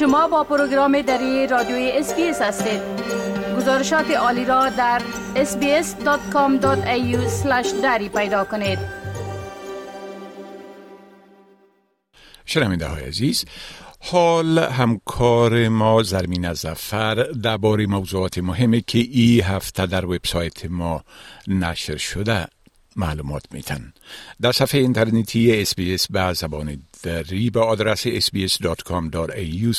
شما با پروگرام دری رادیوی SBS هستید. گزارشات عالی را در sbs.com.au دری پیدا کنید. شنونده های عزیز حال همکار ما زرمینه ظفر درباره موضوعات مهمی که ای هفته در وبسایت ما نشر شده معلومات میتن در صفحه اینترنتی SBS به زبان دری به آدرس sbs.com.au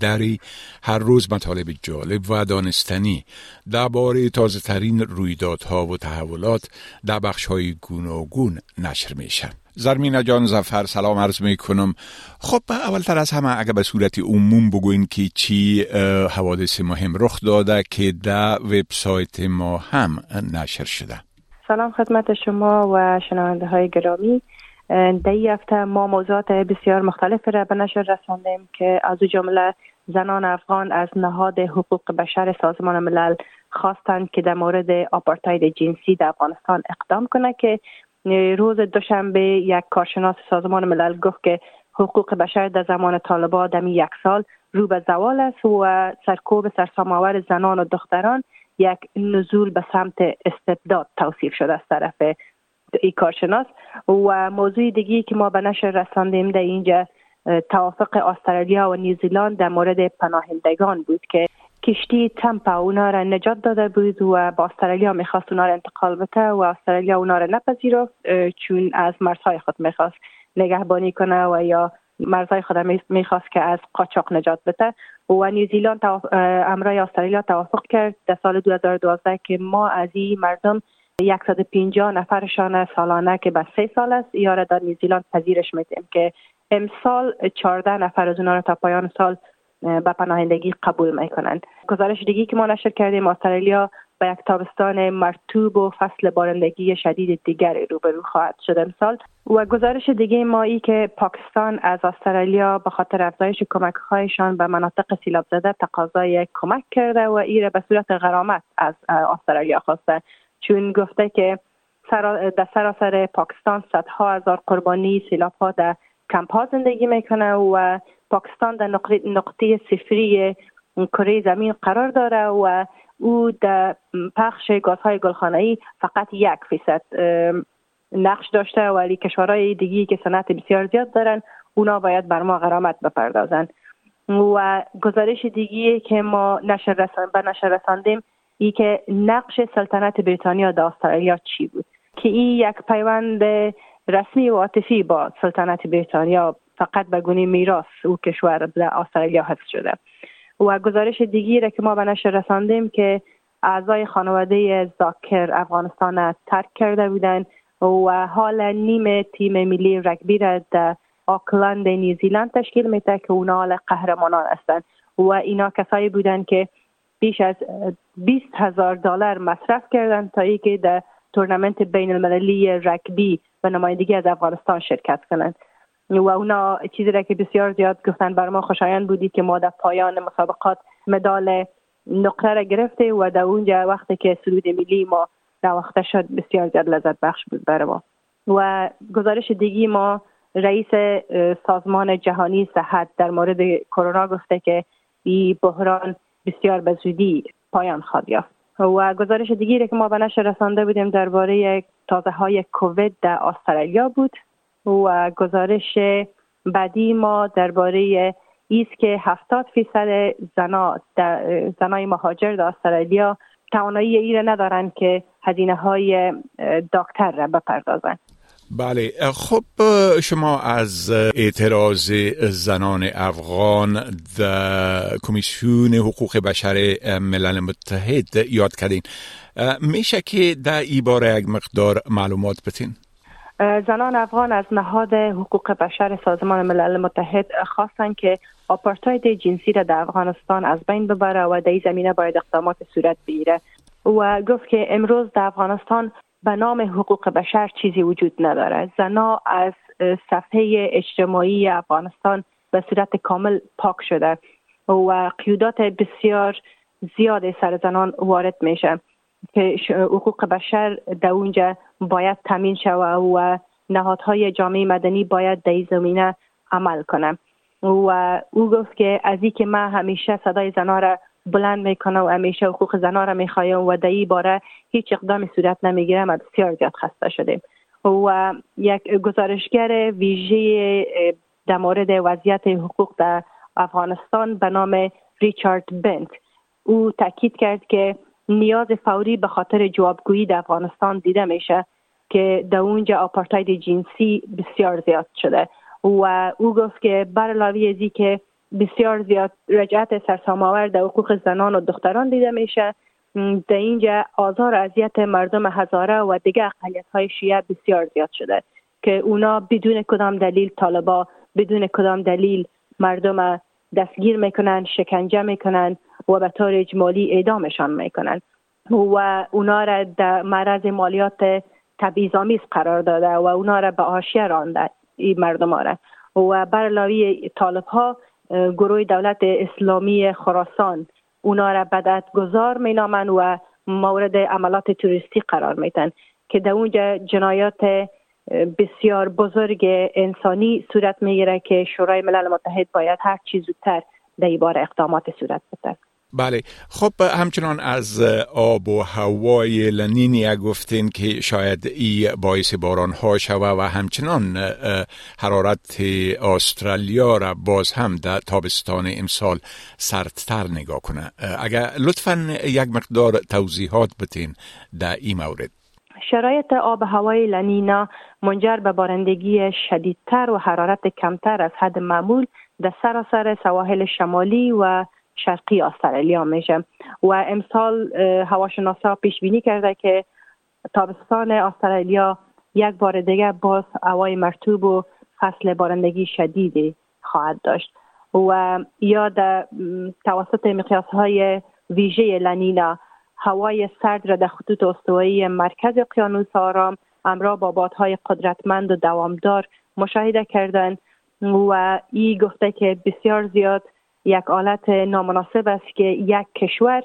دری هر روز مطالب جالب و دانستنی درباره تازه ترین رویدادها و تحولات در بخش های گوناگون نشر میشه زرمینا جان زفر سلام عرض می کنم خب اولتر از همه اگر به صورت عموم بگوین که چی حوادث مهم رخ داده که در وبسایت ما هم نشر شده. سلام خدمت شما و شنونده های گرامی. در این هفته ما موضوعات بسیار مختلف را به نشر رساندیم که از جمله زنان افغان از نهاد حقوق بشر سازمان ملل خواستند که در مورد آپارتاید جنسی در افغانستان اقدام کنه که روز دوشنبه یک کارشناس سازمان ملل گفت که حقوق بشر در زمان طالبا دمی یک سال رو به زوال است و سرکوب سرسامآور زنان و دختران یک نزول به سمت استبداد توصیف شده از طرف ای کارشناس و موضوع دیگی که ما به نشر رساندیم در اینجا توافق استرالیا و نیوزیلند در مورد پناهندگان بود که کشتی تمپا اونا را نجات داده بود و با استرالیا می‌خواست اونا را انتقال بده و استرالیا اونا را نپذیرفت چون از مرزهای خود می‌خواست نگهبانی کنه و یا مرزهای خود می‌خواست که از قاچاق نجات بده. و نیوزیلند امرای استرالیا توافق کرد. در سال 2012 که ما از این مردم 150 نفرشان سالانه که به سه سال است. یا در نیوزیلند پذیرش میتیم که امسال 14 نفر از اونها را تا پایان سال به پناهندگی قبول می‌کنند. گزارش دیگی که ما نشر کردیم استرالیا با یک تابستان مرتوب و فصل بارندگی شدید دیگر روبرو خواهد شد امسال. و گزارش دیگه ما ای که پاکستان از استرالیا به خاطر افزایش کمک هایشان به مناطق سیلاب زده تقاضای کمک کرده و ایره به صورت غرامت از استرالیا خواسته. چون گفته که در سراسر پاکستان صدها هزار قربانی سیلاب ها در کمپ ها زندگی می‌کنه و پاکستان در نقطه, صفری کره زمین قرار داره و او در پخش گازهای گلخانه‌ای فقط یک فیصد نقش داشته ولی کشورهای دیگی که صنعت بسیار زیاد دارن اونا باید بر ما غرامت بپردازن. و گزارش دیگی که ما نشر رسان به نشر رساندیم ای که نقش سلطنت بریتانیا در استرالیا چی بود؟ که این یک پیوند رسمی و عاطفی با سلطنت بریتانیا فقط به گونه میراث او کشور در استرالیا حفظ شده. و گزارش دیگی را که ما به نشر رساندیم که اعضای خانواده زاکر افغانستان ترک کرده بودند و حال نیم تیم ملی رگبی را در آکلند نیوزیلند تشکیل میده که اونا حال قهرمانان هستند. و اینا کسایی بودند که بیش از 20 هزار دلار مصرف کردند تا اینکه در تورنمنت بین المللی رگبی و نمایندگی از افغانستان شرکت کنند و اونا چیزی را که بسیار زیاد گفتن بر ما خوشایند بودی که ما در پایان مسابقات مدال نقره را گرفته و در اونجا وقتی که سرود ملی ما وقت شد بسیار زیاد لذت بخش بود بر ما. و گزارش دیگی ما رئیس سازمان جهانی صحت در مورد کرونا گفته که این بحران بسیار به زودی پایان خواهد یافت. و گزارش دیگی که ما به نشر رسانده بودیم درباره تازه های کووید در استرالیا بود و گزارش بعدی ما درباره ایست که 70 فیصد زنا زنای مهاجر در استرالیا توانایی ای را ندارند که هزینه های دکتر را بپردازند. بله. خب شما از اعتراض زنان افغان در کمیسیون حقوق بشر ملل متحد یاد کردین. میشه که در ای باره یک مقدار معلومات بتین؟ زنان افغان از نهاد حقوق بشر سازمان ملل متحد خواستند که آپارتاید جنسی را در افغانستان از بین ببره و در زمینه باید اقدامات صورت بگیره. و گفت که امروز در افغانستان به نام حقوق بشر چیزی وجود نداره. زنا از صفحه اجتماعی افغانستان به صورت کامل پاک شده و قیودات بسیار زیاد سر زنان وارد میشه که حقوق بشر در اونجا باید تامین شود و نهادهای جامعه مدنی باید در زمینه عمل کنه. و او گفت که از که من همیشه صدای زنها را بلند می‌کنه و همیشه حقوق زنها را می‌خوایم و در باره هیچ اقدامی صورت نمی‌گیره ما بسیار زیاد خسته شدیم. و یک گزارشگر ویژه در مورد وضعیت حقوق در افغانستان به نام ریچارد بنت. او تاکید کرد که نیاز فوری به خاطر جوابگویی در افغانستان دیده میشه که در اونجا آپارتاید جنسی بسیار زیاد شده. و او گفت که بر علاوه ازی که بسیار زیاد رجعت سرسام‌آور در حقوق زنان و دختران دیده میشه. در اینجا آزار و اذیت مردم هزاره و دیگه اقلیت های شیعه بسیار زیاد شده که اونا بدون کدام دلیل طالبا بدون کدام دلیل مردم دستگیر می‌کنن شکنجه می‌کنن و به طور اجمالی اعدامشان می‌کنن. و اونا را در معرض مالیات تبعیض‌آمیز قرار داده و اونا را به آشیه رانده این مردم را. و بر علاوه طالب ها گروه دولت اسلامی خراسان. اونا را بدت گذار می نامن و مورد عملات توریستی قرار میتن که در اونجا جنایات بسیار بزرگ انسانی صورت می‌گیره که شورای ملل متحد باید هر چیز زودتر در اقدامات صورت بده بله. خب همچنان از آب و هوای لنینیا گفتین که شاید ای باعث باران ها شوه و همچنان حرارت استرالیا را باز هم در تابستان امسال سردتر نگاه کنه. اگر لطفا یک مقدار توضیحات بتین در این مورد. شرایط آب هوای لنینا منجر به بارندگی شدیدتر و حرارت کمتر از حد معمول در سراسر سواحل شمالی و شرقی استرالیا میشه. و امسال هواشناسا پیش بینی کرده که تابستان استرالیا یک بار دیگه باز هوای مرتوب و فصل بارندگی شدیدی خواهد داشت. و یا در توسط مقیاس های ویژه لنینا هوای سرد را در خطوط استوایی مرکز اقیانوس آرام همراه با بادهای قدرتمند و دوامدار مشاهده کردن و ای گفته که بسیار زیاد یک آلت نامناسب است که یک کشور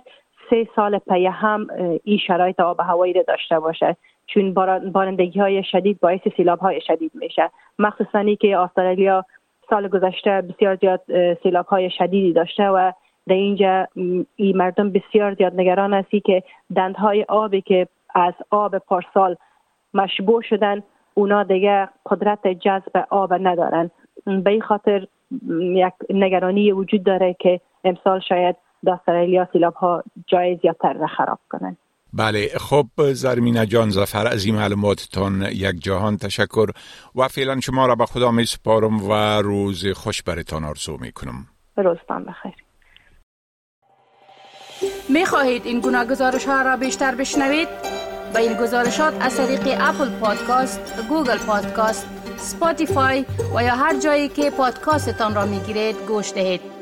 سه سال پی هم این شرایط آب هوایی را داشته باشد. چون بارندگی های شدید باعث سیلاب های شدید میشه. مخصوصا که استرالیا سال گذشته بسیار زیاد سیلاب های شدیدی داشته و در اینجا این مردم بسیار زیاد نگران هستی که دندهای آبی که از آب پارسال مشبوع شدن اونا دیگه قدرت جذب آب ندارن. به این خاطر یک نگرانی وجود داره که امسال شاید در استرالیا سیلاب ها جای زیادتر را خراب کنند. بله خب زرمینه جان ظفر از این معلوماتتان یک جهان تشکر و فعلا شما را به خدا می سپارم و روز خوش برتان آرزو می کنم. روزتان بخیر. می خواهید این گونه گزارش ها را بیشتر بشنوید؟ به این گزارشات از طریق Apple Podcast، Google Podcast، Spotify و یا هر جایی که پادکاستتان را می گیرید گوش دهید.